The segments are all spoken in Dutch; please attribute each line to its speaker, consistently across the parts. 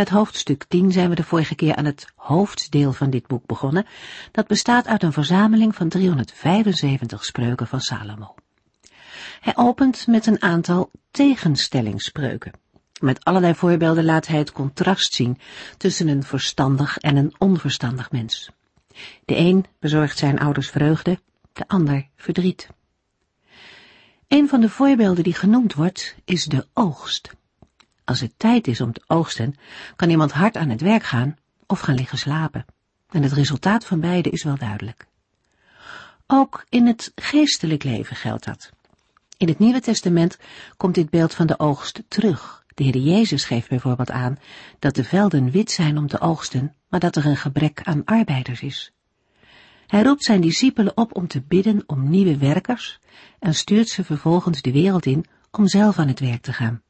Speaker 1: Met hoofdstuk 10 zijn we de vorige keer aan het hoofddeel van dit boek begonnen. Dat bestaat uit een verzameling van 375 spreuken van Salomo. Hij opent met een aantal tegenstellingsspreuken. Met allerlei voorbeelden laat hij het contrast zien tussen een verstandig en een onverstandig mens. De een bezorgt zijn ouders vreugde, de ander verdriet. Een van de voorbeelden die genoemd wordt is de oogst. Als het tijd is om te oogsten, kan iemand hard aan het werk gaan of gaan liggen slapen. En het resultaat van beide is wel duidelijk. Ook in het geestelijk leven geldt dat. In het Nieuwe Testament komt dit beeld van de oogst terug. De Heer Jezus geeft bijvoorbeeld aan dat de velden wit zijn om te oogsten, maar dat er een gebrek aan arbeiders is. Hij roept zijn discipelen op om te bidden om nieuwe werkers en stuurt ze vervolgens de wereld in om zelf aan het werk te gaan.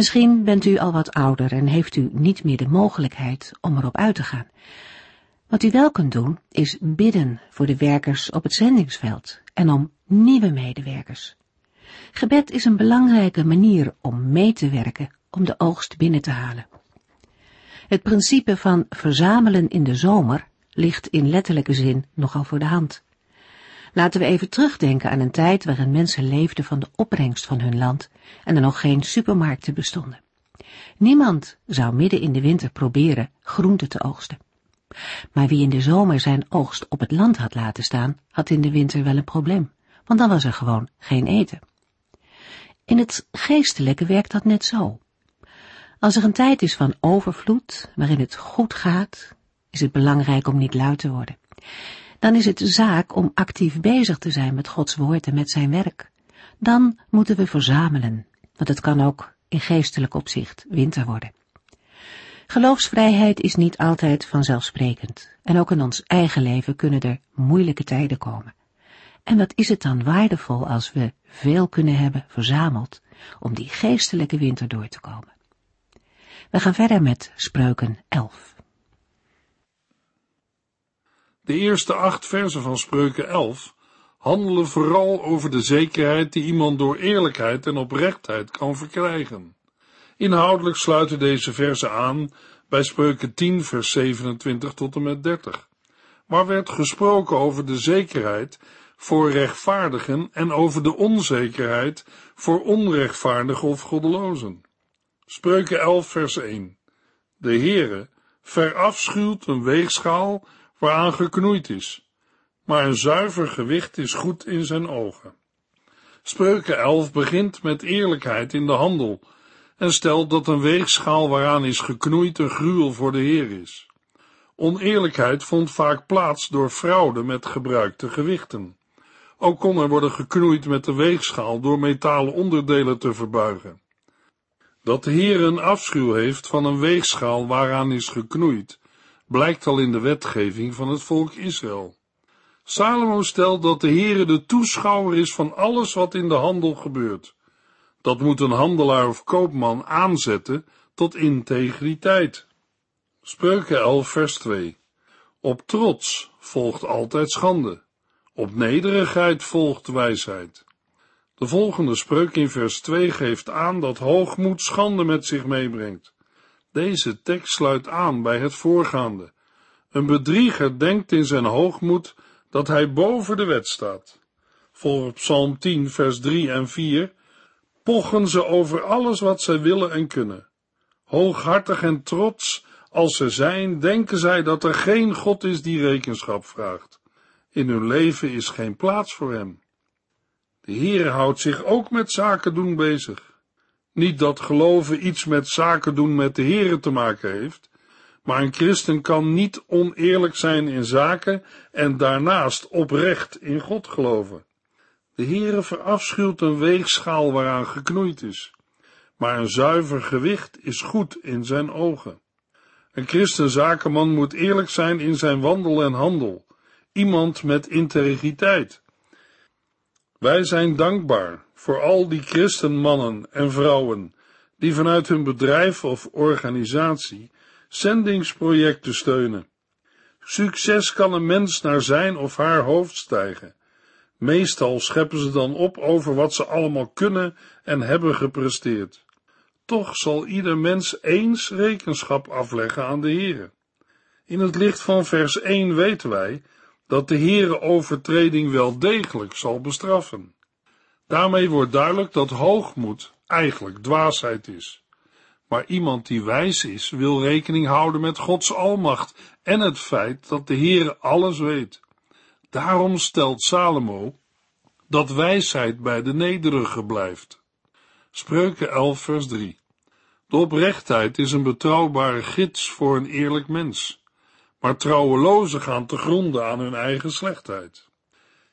Speaker 1: Misschien bent u al wat ouder en heeft u niet meer de mogelijkheid om erop uit te gaan. Wat u wel kunt doen, is bidden voor de werkers op het zendingsveld en om nieuwe medewerkers. Gebed is een belangrijke manier om mee te werken om de oogst binnen te halen. Het principe van verzamelen in de zomer ligt in letterlijke zin nogal voor de hand. Laten we even terugdenken aan een tijd waarin mensen leefden van de opbrengst van hun land en er nog geen supermarkten bestonden. Niemand zou midden in de winter proberen groente te oogsten. Maar wie in de zomer zijn oogst op het land had laten staan, had in de winter wel een probleem, want dan was er gewoon geen eten. In het geestelijke werkt dat net zo. Als er een tijd is van overvloed, waarin het goed gaat, is het belangrijk om niet luid te worden dan is het zaak om actief bezig te zijn met Gods woord en met zijn werk. Dan moeten we verzamelen, want het kan ook in geestelijk opzicht winter worden. Geloofsvrijheid is niet altijd vanzelfsprekend en ook in ons eigen leven kunnen er moeilijke tijden komen. En wat is het dan waardevol als we veel kunnen hebben verzameld om die geestelijke winter door te komen. We gaan verder met Spreuken 11.
Speaker 2: De eerste acht versen van Spreuken 11 handelen vooral over de zekerheid die iemand door eerlijkheid en oprechtheid kan verkrijgen. Inhoudelijk sluiten deze versen aan bij Spreuken 10 vers 27 tot en met 30, waar werd gesproken over de zekerheid voor rechtvaardigen en over de onzekerheid voor onrechtvaardigen of goddelozen. Spreuken 11 vers 1 De Heere verafschuwt een weegschaal waaraan geknoeid is, maar een zuiver gewicht is goed in zijn ogen. Spreuken 11 begint met eerlijkheid in de handel en stelt dat een weegschaal waaraan is geknoeid een gruwel voor de Heer is. Oneerlijkheid vond vaak plaats door fraude met gebruikte gewichten. Ook kon er worden geknoeid met de weegschaal door metalen onderdelen te verbuigen. Dat de Heer een afschuw heeft van een weegschaal waaraan is geknoeid, blijkt al in de wetgeving van het volk Israël. Salomo stelt dat de Heere de toeschouwer is van alles wat in de handel gebeurt. Dat moet een handelaar of koopman aanzetten tot integriteit. Spreuken 11 vers 2 Op trots volgt altijd schande. Op nederigheid volgt wijsheid. De volgende spreuk in vers 2 geeft aan dat hoogmoed schande met zich meebrengt. Deze tekst sluit aan bij het voorgaande. Een bedrieger denkt in zijn hoogmoed dat hij boven de wet staat. Volgens Psalm 10, vers 3 en 4 pochen ze over alles wat zij willen en kunnen. Hooghartig en trots als ze zijn, denken zij dat er geen God is die rekenschap vraagt. In hun leven is geen plaats voor hem. De Heer houdt zich ook met zaken doen bezig. Niet dat geloven iets met zaken doen met de Heere te maken heeft, maar een christen kan niet oneerlijk zijn in zaken en daarnaast oprecht in God geloven. De Heere verafschuwt een weegschaal waaraan geknoeid is. maar een zuiver gewicht is goed in zijn ogen. Een christenzakenman moet eerlijk zijn in zijn wandel en handel, iemand met integriteit. Wij zijn dankbaar voor al die christenmannen en vrouwen die vanuit hun bedrijf of organisatie zendingsprojecten steunen. Succes kan een mens naar zijn of haar hoofd stijgen. Meestal scheppen ze dan op over wat ze allemaal kunnen en hebben gepresteerd. Toch zal ieder mens eens rekenschap afleggen aan de Heere. In het licht van vers 1 weten wij dat de Heere overtreding wel degelijk zal bestraffen. Daarmee wordt duidelijk dat hoogmoed eigenlijk dwaasheid is. Maar iemand die wijs is, wil rekening houden met Gods almacht en het feit dat de Heere alles weet. Daarom stelt Salomo dat wijsheid bij de nederige blijft. Spreuken 11 vers 3 De oprechtheid is een betrouwbare gids voor een eerlijk mens, maar trouwelozen gaan te gronden aan hun eigen slechtheid.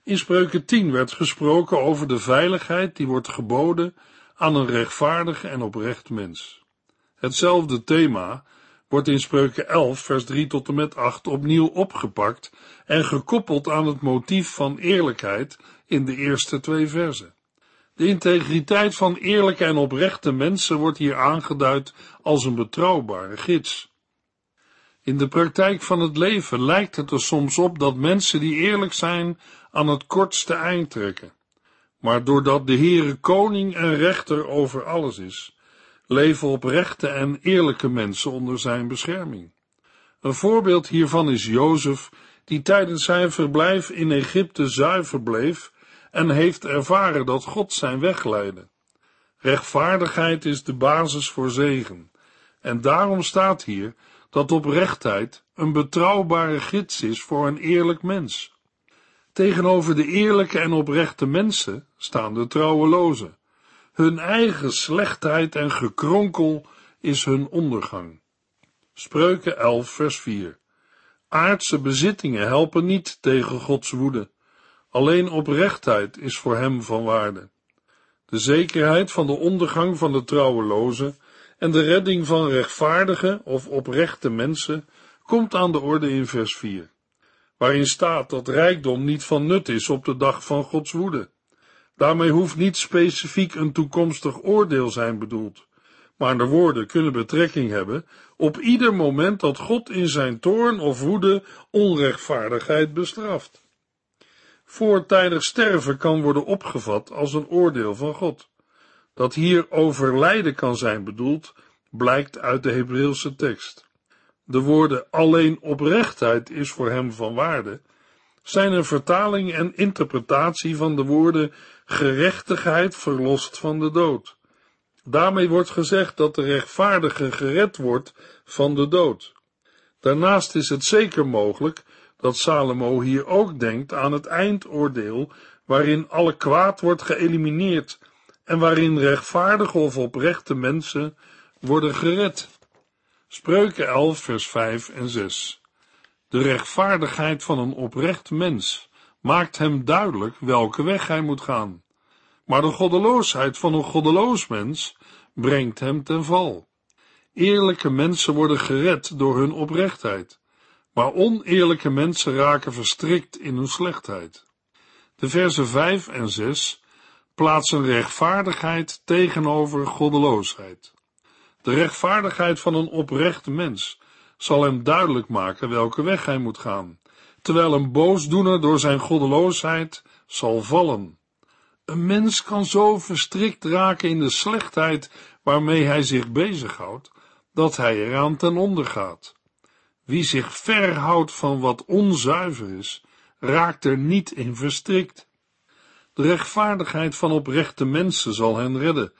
Speaker 2: In Spreuken 10 werd gesproken over de veiligheid die wordt geboden aan een rechtvaardig en oprecht mens. Hetzelfde thema wordt in Spreuken 11, vers 3 tot en met 8 opnieuw opgepakt en gekoppeld aan het motief van eerlijkheid in de eerste twee versen. De integriteit van eerlijke en oprechte mensen wordt hier aangeduid als een betrouwbare gids. In de praktijk van het leven lijkt het er soms op dat mensen die eerlijk zijn aan het kortste eind trekken. Maar doordat de Heere koning en rechter over alles is, leven oprechte en eerlijke mensen onder zijn bescherming. Een voorbeeld hiervan is Jozef, die tijdens zijn verblijf in Egypte zuiver bleef en heeft ervaren dat God zijn weg leidde. Rechtvaardigheid is de basis voor zegen, en daarom staat hier dat oprechtheid een betrouwbare gids is voor een eerlijk mens. Tegenover de eerlijke en oprechte mensen staan de trouwelozen. Hun eigen slechtheid en gekronkel is hun ondergang. Spreuken 11 vers 4 Aardse bezittingen helpen niet tegen Gods woede. Alleen oprechtheid is voor hem van waarde. De zekerheid van de ondergang van de trouwelozen en de redding van rechtvaardige of oprechte mensen komt aan de orde in vers 4, waarin staat dat rijkdom niet van nut is op de dag van Gods woede. Daarmee hoeft niet specifiek een toekomstig oordeel zijn bedoeld, maar de woorden kunnen betrekking hebben op ieder moment dat God in zijn toorn of woede onrechtvaardigheid bestraft. Voortijdig sterven kan worden opgevat als een oordeel van God. Dat hier overlijden kan zijn bedoeld, blijkt uit de Hebreeuwse tekst. De woorden alleen oprechtheid is voor hem van waarde, zijn een vertaling en interpretatie van de woorden gerechtigheid verlost van de dood. Daarmee wordt gezegd dat de rechtvaardige gered wordt van de dood. Daarnaast is het zeker mogelijk dat Salomo hier ook denkt aan het eindoordeel, waarin alle kwaad wordt geëlimineerd en waarin rechtvaardige of oprechte mensen worden gered. Spreuken 11, vers 5 en 6. De rechtvaardigheid van een oprecht mens maakt hem duidelijk welke weg hij moet gaan. Maar de goddeloosheid van een goddeloos mens brengt hem ten val. Eerlijke mensen worden gered door hun oprechtheid, maar oneerlijke mensen raken verstrikt in hun slechtheid. De versen 5 en 6 plaatsen rechtvaardigheid tegenover goddeloosheid. De rechtvaardigheid van een oprecht mens zal hem duidelijk maken welke weg hij moet gaan, terwijl een boosdoener door zijn goddeloosheid zal vallen. Een mens kan zo verstrikt raken in de slechtheid waarmee hij zich bezighoudt, dat hij eraan ten onder gaat. Wie zich verhoudt van wat onzuiver is, raakt er niet in verstrikt. De rechtvaardigheid van oprechte mensen zal hen redden,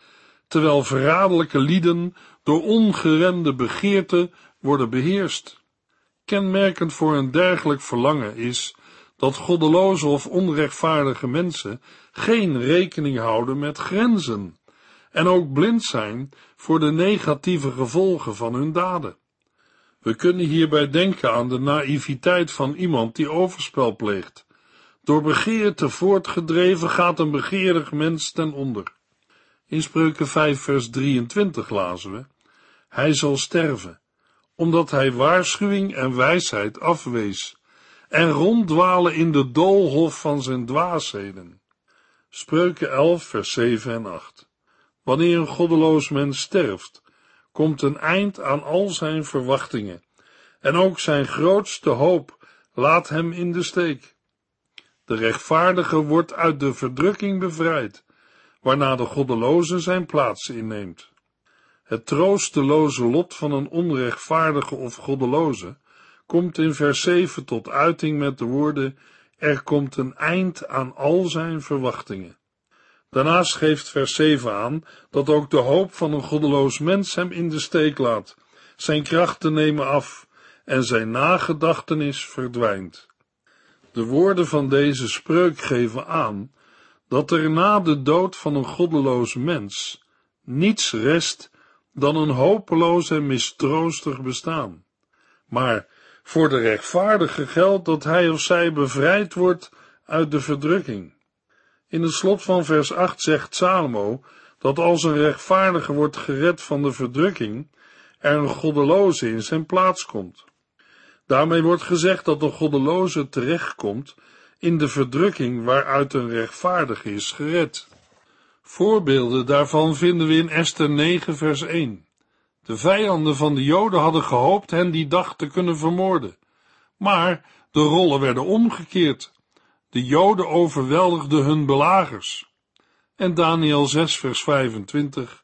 Speaker 2: terwijl verraderlijke lieden door ongeremde begeerte worden beheerst. Kenmerkend voor een dergelijk verlangen is dat goddeloze of onrechtvaardige mensen geen rekening houden met grenzen en ook blind zijn voor de negatieve gevolgen van hun daden. We kunnen hierbij denken aan de naïviteit van iemand die overspel pleegt. Door begeerte voortgedreven gaat een begeerig mens ten onder. In Spreuken 5 vers 23 lazen we, Hij zal sterven, omdat hij waarschuwing en wijsheid afwees en ronddwalen in de doolhof van zijn dwaasheden. Spreuken 11 vers 7 en 8. Wanneer een goddeloos mens sterft, komt een eind aan al zijn verwachtingen, en ook zijn grootste hoop laat hem in de steek. De rechtvaardige wordt uit de verdrukking bevrijd, waarna de goddeloze zijn plaats inneemt. Het troosteloze lot van een onrechtvaardige of goddeloze komt in vers 7 tot uiting met de woorden: Er komt een eind aan al zijn verwachtingen. Daarnaast geeft vers 7 aan dat ook de hoop van een goddeloos mens hem in de steek laat, zijn krachten nemen af en zijn nagedachtenis verdwijnt. De woorden van deze spreuk geven aan dat er na de dood van een goddeloos mens niets rest dan een hopeloos en mistroostig bestaan. Maar voor de rechtvaardige geldt dat hij of zij bevrijd wordt uit de verdrukking. In het slot van vers 8 zegt Salomo dat als een rechtvaardige wordt gered van de verdrukking, er een goddeloze in zijn plaats komt. Daarmee wordt gezegd dat de goddeloze terechtkomt in de verdrukking waaruit een rechtvaardige is gered. Voorbeelden daarvan vinden we in Esther 9 vers 1. De vijanden van de Joden hadden gehoopt hen die dag te kunnen vermoorden. Maar de rollen werden omgekeerd. De Joden overweldigden hun belagers. En Daniel 6 vers 25.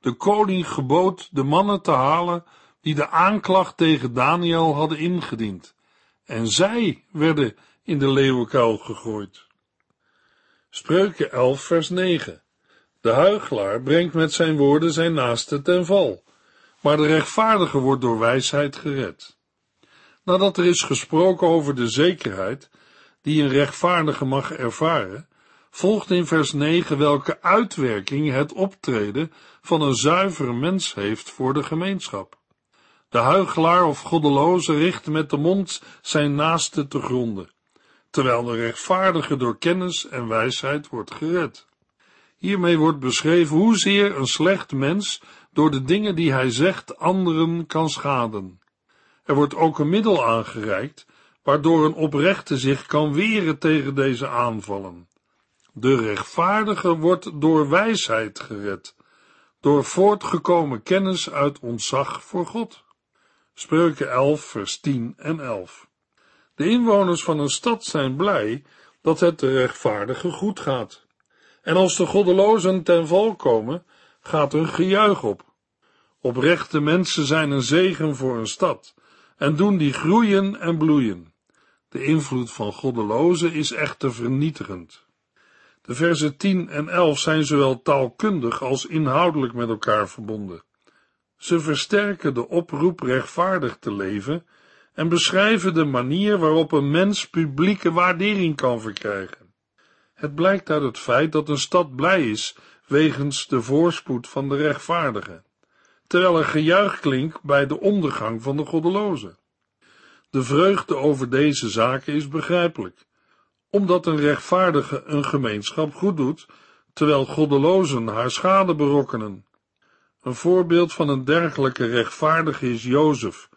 Speaker 2: De koning gebood de mannen te halen die de aanklacht tegen Daniel hadden ingediend. En zij werden in de leeuwenkuil gegooid. Spreuken 11 vers 9. De huigelaar brengt met zijn woorden zijn naaste ten val maar de rechtvaardige wordt door wijsheid gered. Nadat er is gesproken over de zekerheid die een rechtvaardige mag ervaren, volgt in vers 9 welke uitwerking het optreden van een zuivere mens heeft voor de gemeenschap. De huigelaar of goddeloze richt met de mond zijn naaste te gronden, terwijl de rechtvaardige door kennis en wijsheid wordt gered. Hiermee wordt beschreven hoezeer een slecht mens door de dingen die hij zegt anderen kan schaden. Er wordt ook een middel aangereikt, waardoor een oprechte zich kan weren tegen deze aanvallen. De rechtvaardige wordt door wijsheid gered, door voortgekomen kennis uit ontzag voor God. Spreuken 11, vers 10 en 11. De inwoners van een stad zijn blij dat het de rechtvaardige goed gaat. En als de goddelozen ten val komen, gaat een gejuich op. Oprechte mensen zijn een zegen voor een stad en doen die groeien en bloeien. De invloed van goddelozen is echter vernietigend. De versen 10 en 11 zijn zowel taalkundig als inhoudelijk met elkaar verbonden. Ze versterken de oproep rechtvaardig te leven en beschrijven de manier waarop een mens publieke waardering kan verkrijgen. Het blijkt uit het feit dat een stad blij is wegens de voorspoed van de rechtvaardigen terwijl er gejuich klinkt bij de ondergang van de goddelozen. De vreugde over deze zaken is begrijpelijk, omdat een rechtvaardige een gemeenschap goed doet, terwijl goddelozen haar schade berokkenen. Een voorbeeld van een dergelijke rechtvaardige is Jozef,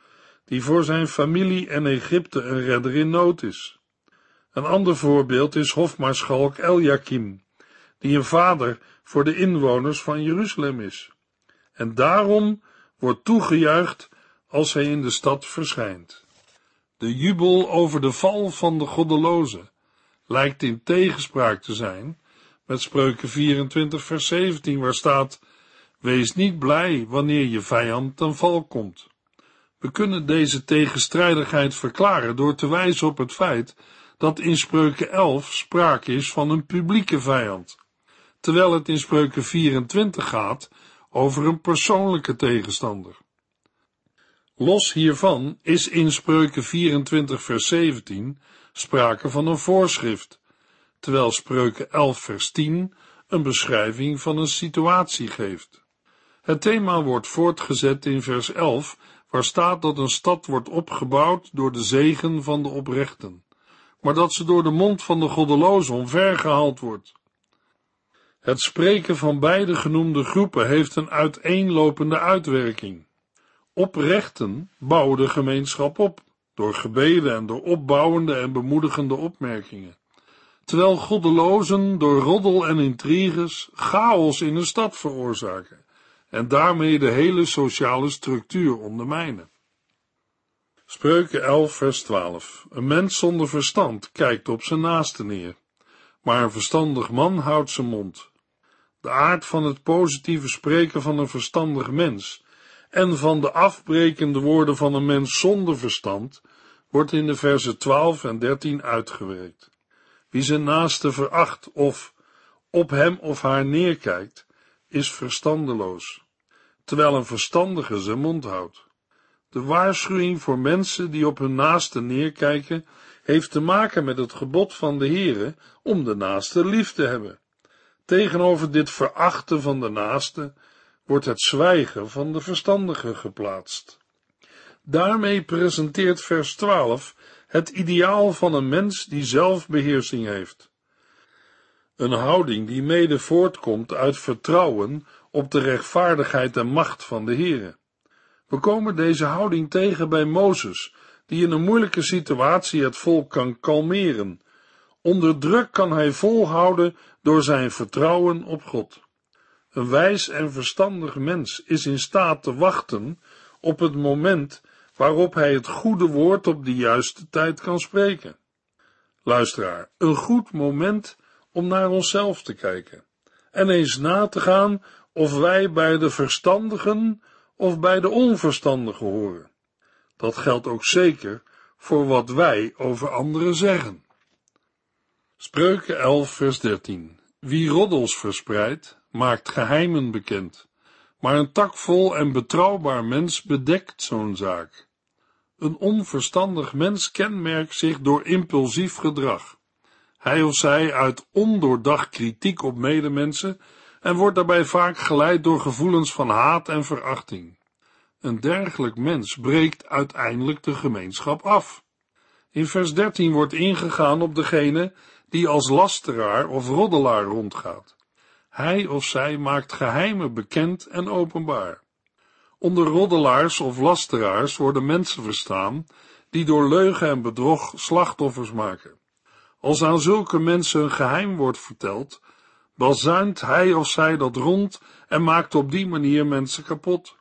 Speaker 2: die voor zijn familie en Egypte een redder in nood is. Een ander voorbeeld is hofmaarschalk Eljakim, die een vader voor de inwoners van Jeruzalem is en daarom wordt toegejuicht als hij in de stad verschijnt. De jubel over de val van de goddeloze lijkt in tegenspraak te zijn met Spreuken 24 vers 17 waar staat, wees niet blij wanneer je vijand ten val komt. We kunnen deze tegenstrijdigheid verklaren door te wijzen op het feit dat in Spreuken 11 sprake is van een publieke vijand, terwijl het in Spreuken 24 gaat over een persoonlijke tegenstander. Los hiervan is in Spreuken 24 vers 17 sprake van een voorschrift, terwijl Spreuken 11 vers 10 een beschrijving van een situatie geeft. Het thema wordt voortgezet in vers 11, waar staat dat een stad wordt opgebouwd door de zegen van de oprechten, maar dat ze door de mond van de goddelozen omvergehaald wordt. Het spreken van beide genoemde groepen heeft een uiteenlopende uitwerking. Oprechten bouwen de gemeenschap op, door gebeden en door opbouwende en bemoedigende opmerkingen. Terwijl goddelozen door roddel en intriges chaos in een stad veroorzaken en daarmee de hele sociale structuur ondermijnen. Spreuken 11 vers 12 Een mens zonder verstand kijkt op zijn naaste neer, maar een verstandig man houdt zijn mond. De aard van het positieve spreken van een verstandig mens en van de afbrekende woorden van een mens zonder verstand wordt in de versen 12 en 13 uitgewerkt. Wie zijn naaste veracht of op hem of haar neerkijkt, is verstandeloos, terwijl een verstandige zijn mond houdt. De waarschuwing voor mensen die op hun naaste neerkijken, heeft te maken met het gebod van de Heere om de naaste lief te hebben. Tegenover dit verachten van de naaste wordt het zwijgen van de verstandige geplaatst. Daarmee presenteert vers 12 het ideaal van een mens die zelfbeheersing heeft. Een houding die mede voortkomt uit vertrouwen op de rechtvaardigheid en macht van de Heere. We komen deze houding tegen bij Mozes, die in een moeilijke situatie het volk kan kalmeren. Onder druk kan hij volhouden door zijn vertrouwen op God. Een wijs en verstandig mens is in staat te wachten op het moment waarop hij het goede woord op de juiste tijd kan spreken. Luisteraar, een goed moment om naar onszelf te kijken en eens na te gaan of wij bij de verstandigen of bij de onverstandigen horen. Dat geldt ook zeker voor wat wij over anderen zeggen. Spreuken 11 vers 13 Wie roddels verspreidt, maakt geheimen bekend, maar een takvol en betrouwbaar mens bedekt zo'n zaak. Een onverstandig mens kenmerkt zich door impulsief gedrag. Hij of zij uit ondoordacht kritiek op medemensen en wordt daarbij vaak geleid door gevoelens van haat en verachting. Een dergelijk mens breekt uiteindelijk de gemeenschap af. In vers 13 wordt ingegaan op degene die als lasteraar of roddelaar rondgaat. Hij of zij maakt geheimen bekend en openbaar. Onder roddelaars of lasteraars worden mensen verstaan die door leugen en bedrog slachtoffers maken. Als aan zulke mensen een geheim wordt verteld, bazuint hij of zij dat rond en maakt op die manier mensen kapot.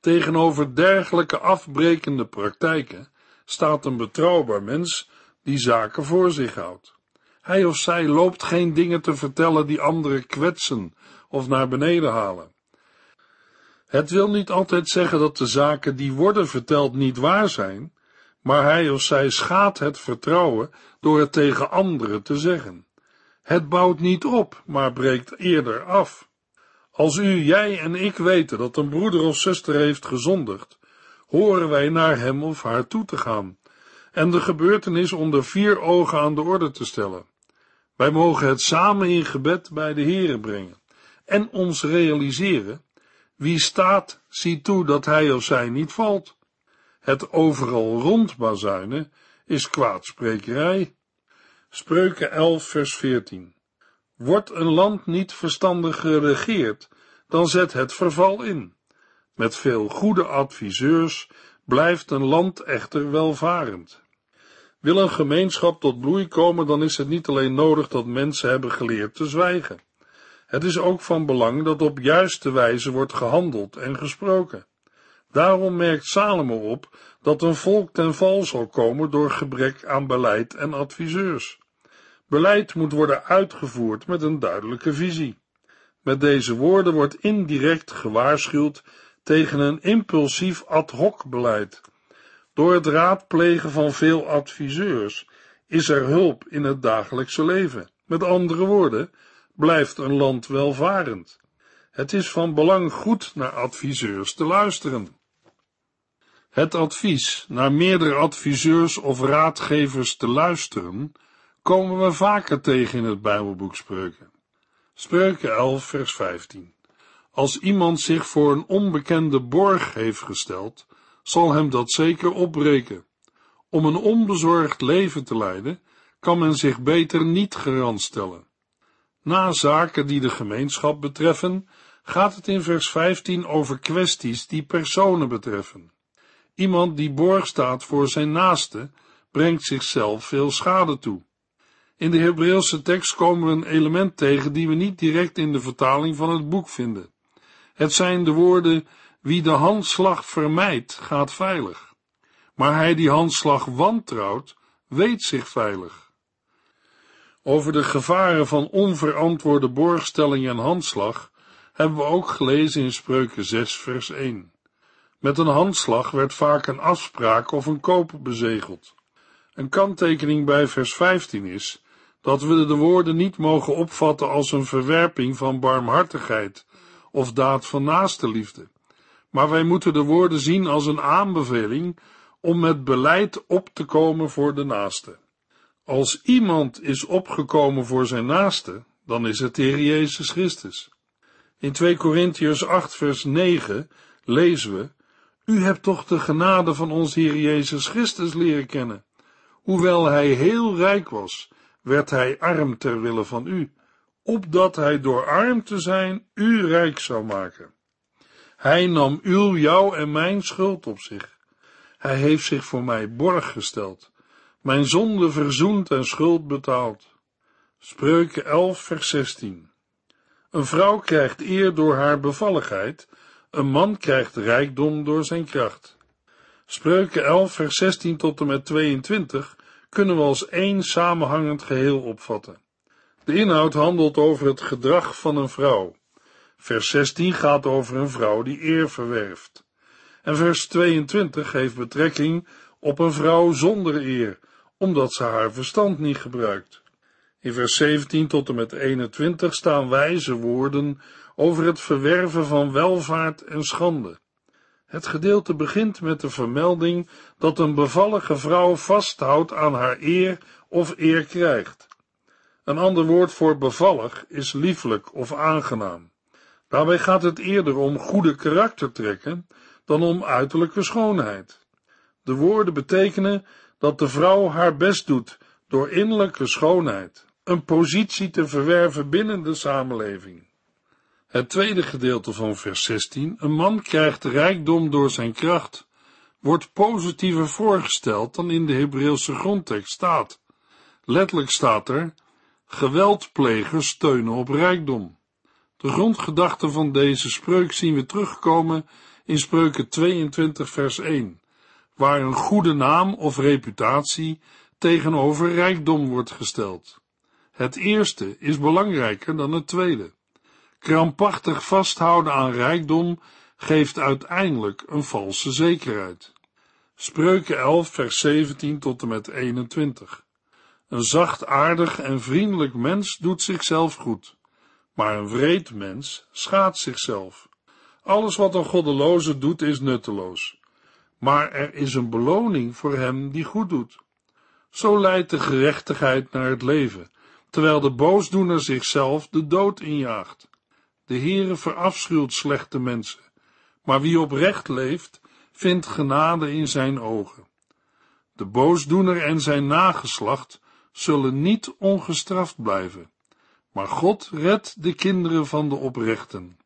Speaker 2: Tegenover dergelijke afbrekende praktijken staat een betrouwbaar mens die zaken voor zich houdt. Hij of zij loopt geen dingen te vertellen die anderen kwetsen of naar beneden halen. Het wil niet altijd zeggen dat de zaken die worden verteld niet waar zijn, maar hij of zij schaadt het vertrouwen door het tegen anderen te zeggen. Het bouwt niet op, maar breekt eerder af. Als u, jij en ik weten dat een broeder of zuster heeft gezondigd, horen wij naar hem of haar toe te gaan en de gebeurtenis onder vier ogen aan de orde te stellen. Wij mogen het samen in gebed bij de Here brengen en ons realiseren, wie staat, ziet toe dat hij of zij niet valt. Het overal rondbazuinen is kwaadsprekerij. Spreuken 11 vers 14 Wordt een land niet verstandig geregeerd, dan zet het verval in. Met veel goede adviseurs blijft een land echter welvarend. Wil een gemeenschap tot bloei komen, dan is het niet alleen nodig dat mensen hebben geleerd te zwijgen. Het is ook van belang dat op juiste wijze wordt gehandeld en gesproken. Daarom merkt Salomo op dat een volk ten val zal komen door gebrek aan beleid en adviseurs. Beleid moet worden uitgevoerd met een duidelijke visie. Met deze woorden wordt indirect gewaarschuwd tegen een impulsief ad hoc beleid. Door het raadplegen van veel adviseurs is er hulp in het dagelijkse leven. Met andere woorden, blijft een land welvarend. Het is van belang goed naar adviseurs te luisteren. Het advies naar meerdere adviseurs of raadgevers te luisteren komen we vaker tegen in het Bijbelboek Spreuken. Spreuken 11, vers 15. Als iemand zich voor een onbekende borg heeft gesteld, zal hem dat zeker opbreken. Om een onbezorgd leven te leiden, kan men zich beter niet garant stellen. Na zaken die de gemeenschap betreffen, gaat het in vers 15 over kwesties die personen betreffen. Iemand die borg staat voor zijn naaste, brengt zichzelf veel schade toe. In de Hebreeuwse tekst komen we een element tegen die we niet direct in de vertaling van het boek vinden. Het zijn de woorden, wie de handslag vermijdt, gaat veilig. Maar hij die handslag wantrouwt, weet zich veilig. Over de gevaren van onverantwoorde borgstelling en handslag hebben we ook gelezen in Spreuken 6 vers 1. Met een handslag werd vaak een afspraak of een koop bezegeld. Een kanttekening bij vers 15 is dat we de woorden niet mogen opvatten als een verwerping van barmhartigheid of daad van naaste liefde, maar wij moeten de woorden zien als een aanbeveling om met beleid op te komen voor de naaste. Als iemand is opgekomen voor zijn naaste, dan is het de Heer Jezus Christus. In 2 Korintiërs 8 vers 9 lezen we, U hebt toch de genade van ons Heer Jezus Christus leren kennen. Hoewel hij heel rijk was, werd hij arm ter wille van u, opdat hij door arm te zijn u rijk zou maken. Hij nam uw, jou en mijn schuld op zich. Hij heeft zich voor mij borg gesteld, mijn zonde verzoend en schuld betaald. Spreuken 11 vers 16 Een vrouw krijgt eer door haar bevalligheid, een man krijgt rijkdom door zijn kracht. Spreuken 11 vers 16 tot en met 22 kunnen we als één samenhangend geheel opvatten. De inhoud handelt over het gedrag van een vrouw. Vers 16 gaat over een vrouw die eer verwerft. En vers 22 heeft betrekking op een vrouw zonder eer, omdat ze haar verstand niet gebruikt. In vers 17 tot en met 21 staan wijze woorden over het verwerven van welvaart en schande. Het gedeelte begint met de vermelding dat een bevallige vrouw vasthoudt aan haar eer of eer krijgt. Een ander woord voor bevallig is lieflijk of aangenaam. Daarbij gaat het eerder om goede karaktertrekken dan om uiterlijke schoonheid. De woorden betekenen dat de vrouw haar best doet door innerlijke schoonheid, een positie te verwerven binnen de samenleving. Het tweede gedeelte van vers 16, een man krijgt rijkdom door zijn kracht, wordt positiever voorgesteld dan in de Hebreeuwse grondtekst staat. Letterlijk staat er, geweldplegers steunen op rijkdom. De grondgedachte van deze spreuk zien we terugkomen in spreuken 22 vers 1, waar een goede naam of reputatie tegenover rijkdom wordt gesteld. Het eerste is belangrijker dan het tweede. Krampachtig vasthouden aan rijkdom geeft uiteindelijk een valse zekerheid. Spreuken 11, vers 17 tot en met 21. Een zachtaardig en vriendelijk mens doet zichzelf goed, maar een wreed mens schaadt zichzelf. Alles wat een goddeloze doet is nutteloos, maar er is een beloning voor hem die goed doet. Zo leidt de gerechtigheid naar het leven, terwijl de boosdoener zichzelf de dood injaagt. De Heere verafschuwt slechte mensen, maar wie oprecht leeft, vindt genade in zijn ogen. De boosdoener en zijn nageslacht zullen niet ongestraft blijven, maar God redt de kinderen van de oprechten.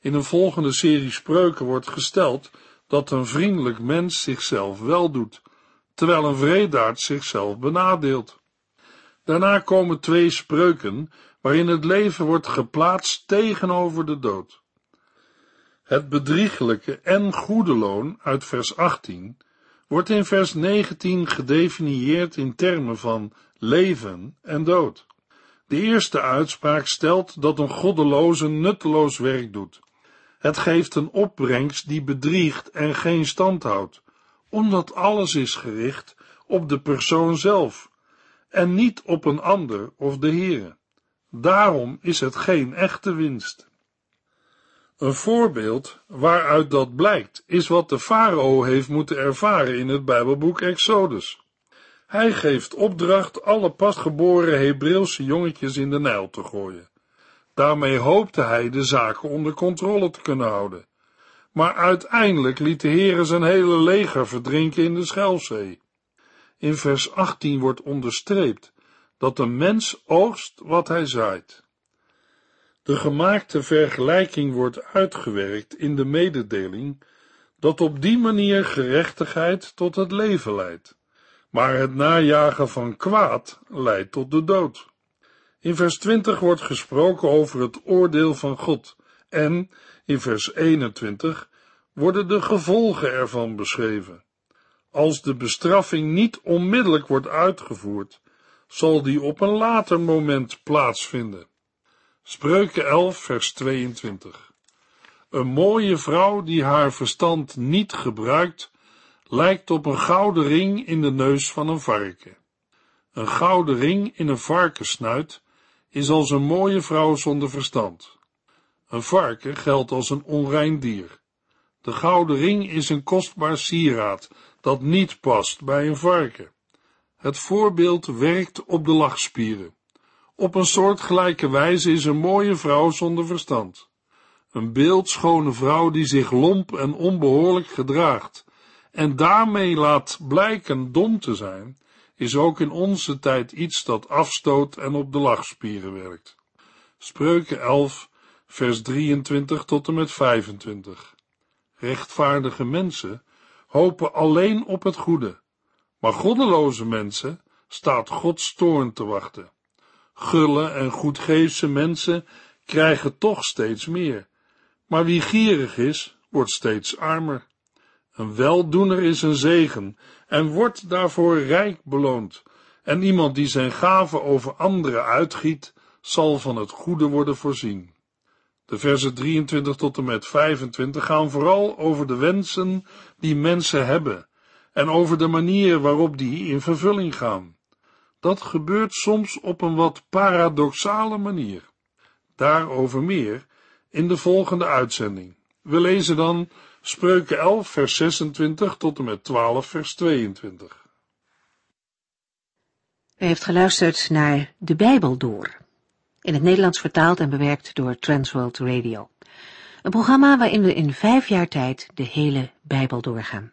Speaker 2: In een volgende serie spreuken wordt gesteld dat een vriendelijk mens zichzelf wel doet, terwijl een vredaard zichzelf benadeelt. Daarna komen twee spreuken waarin het leven wordt geplaatst tegenover de dood. Het bedriegelijke en goede loon uit vers 18 wordt in vers 19 gedefinieerd in termen van leven en dood. De eerste uitspraak stelt dat een goddeloze nutteloos werk doet. Het geeft een opbrengst die bedriegt en geen stand houdt, omdat alles is gericht op de persoon zelf en niet op een ander of de Heere. Daarom is het geen echte winst. Een voorbeeld waaruit dat blijkt, is wat de farao heeft moeten ervaren in het Bijbelboek Exodus. Hij geeft opdracht alle pasgeboren Hebreeuwse jongetjes in de Nijl te gooien. Daarmee hoopte hij de zaken onder controle te kunnen houden. Maar uiteindelijk liet de Heere zijn hele leger verdrinken in de Schelfzee. In vers 18 wordt onderstreept dat een mens oogst wat hij zaait. De gemaakte vergelijking wordt uitgewerkt in de mededeling dat op die manier gerechtigheid tot het leven leidt, maar het najagen van kwaad leidt tot de dood. In vers 20 wordt gesproken over het oordeel van God en in vers 21 worden de gevolgen ervan beschreven. Als de bestraffing niet onmiddellijk wordt uitgevoerd, zal die op een later moment plaatsvinden. Spreuken 11, vers 22. Een mooie vrouw die haar verstand niet gebruikt, lijkt op een gouden ring in de neus van een varken. Een gouden ring in een varkensnuit is als een mooie vrouw zonder verstand. Een varken geldt als een onrein dier. De gouden ring is een kostbaar sieraad dat niet past bij een varken. Het voorbeeld werkt op de lachspieren. Op een soortgelijke wijze is een mooie vrouw zonder verstand. Een beeldschone vrouw die zich lomp en onbehoorlijk gedraagt en daarmee laat blijken dom te zijn, is ook in onze tijd iets dat afstoot en op de lachspieren werkt. Spreuken 11, vers 23 tot en met 25. Rechtvaardige mensen hopen alleen op het goede, maar goddeloze mensen staat Gods toorn te wachten. Gulle en goedgeefse mensen krijgen toch steeds meer, maar wie gierig is, wordt steeds armer. Een weldoener is een zegen en wordt daarvoor rijk beloond, en iemand die zijn gaven over anderen uitgiet, zal van het goede worden voorzien. De versen 23 tot en met 25 gaan vooral over de wensen die mensen hebben en over de manier waarop die in vervulling gaan. Dat gebeurt soms op een wat paradoxale manier. Daarover meer in de volgende uitzending. We lezen dan Spreuken 11, vers 26 tot en met 12, vers 22.
Speaker 1: U heeft geluisterd naar De Bijbel door, in het Nederlands vertaald en bewerkt door Transworld Radio. Een programma waarin we in vijf jaar tijd de hele Bijbel doorgaan.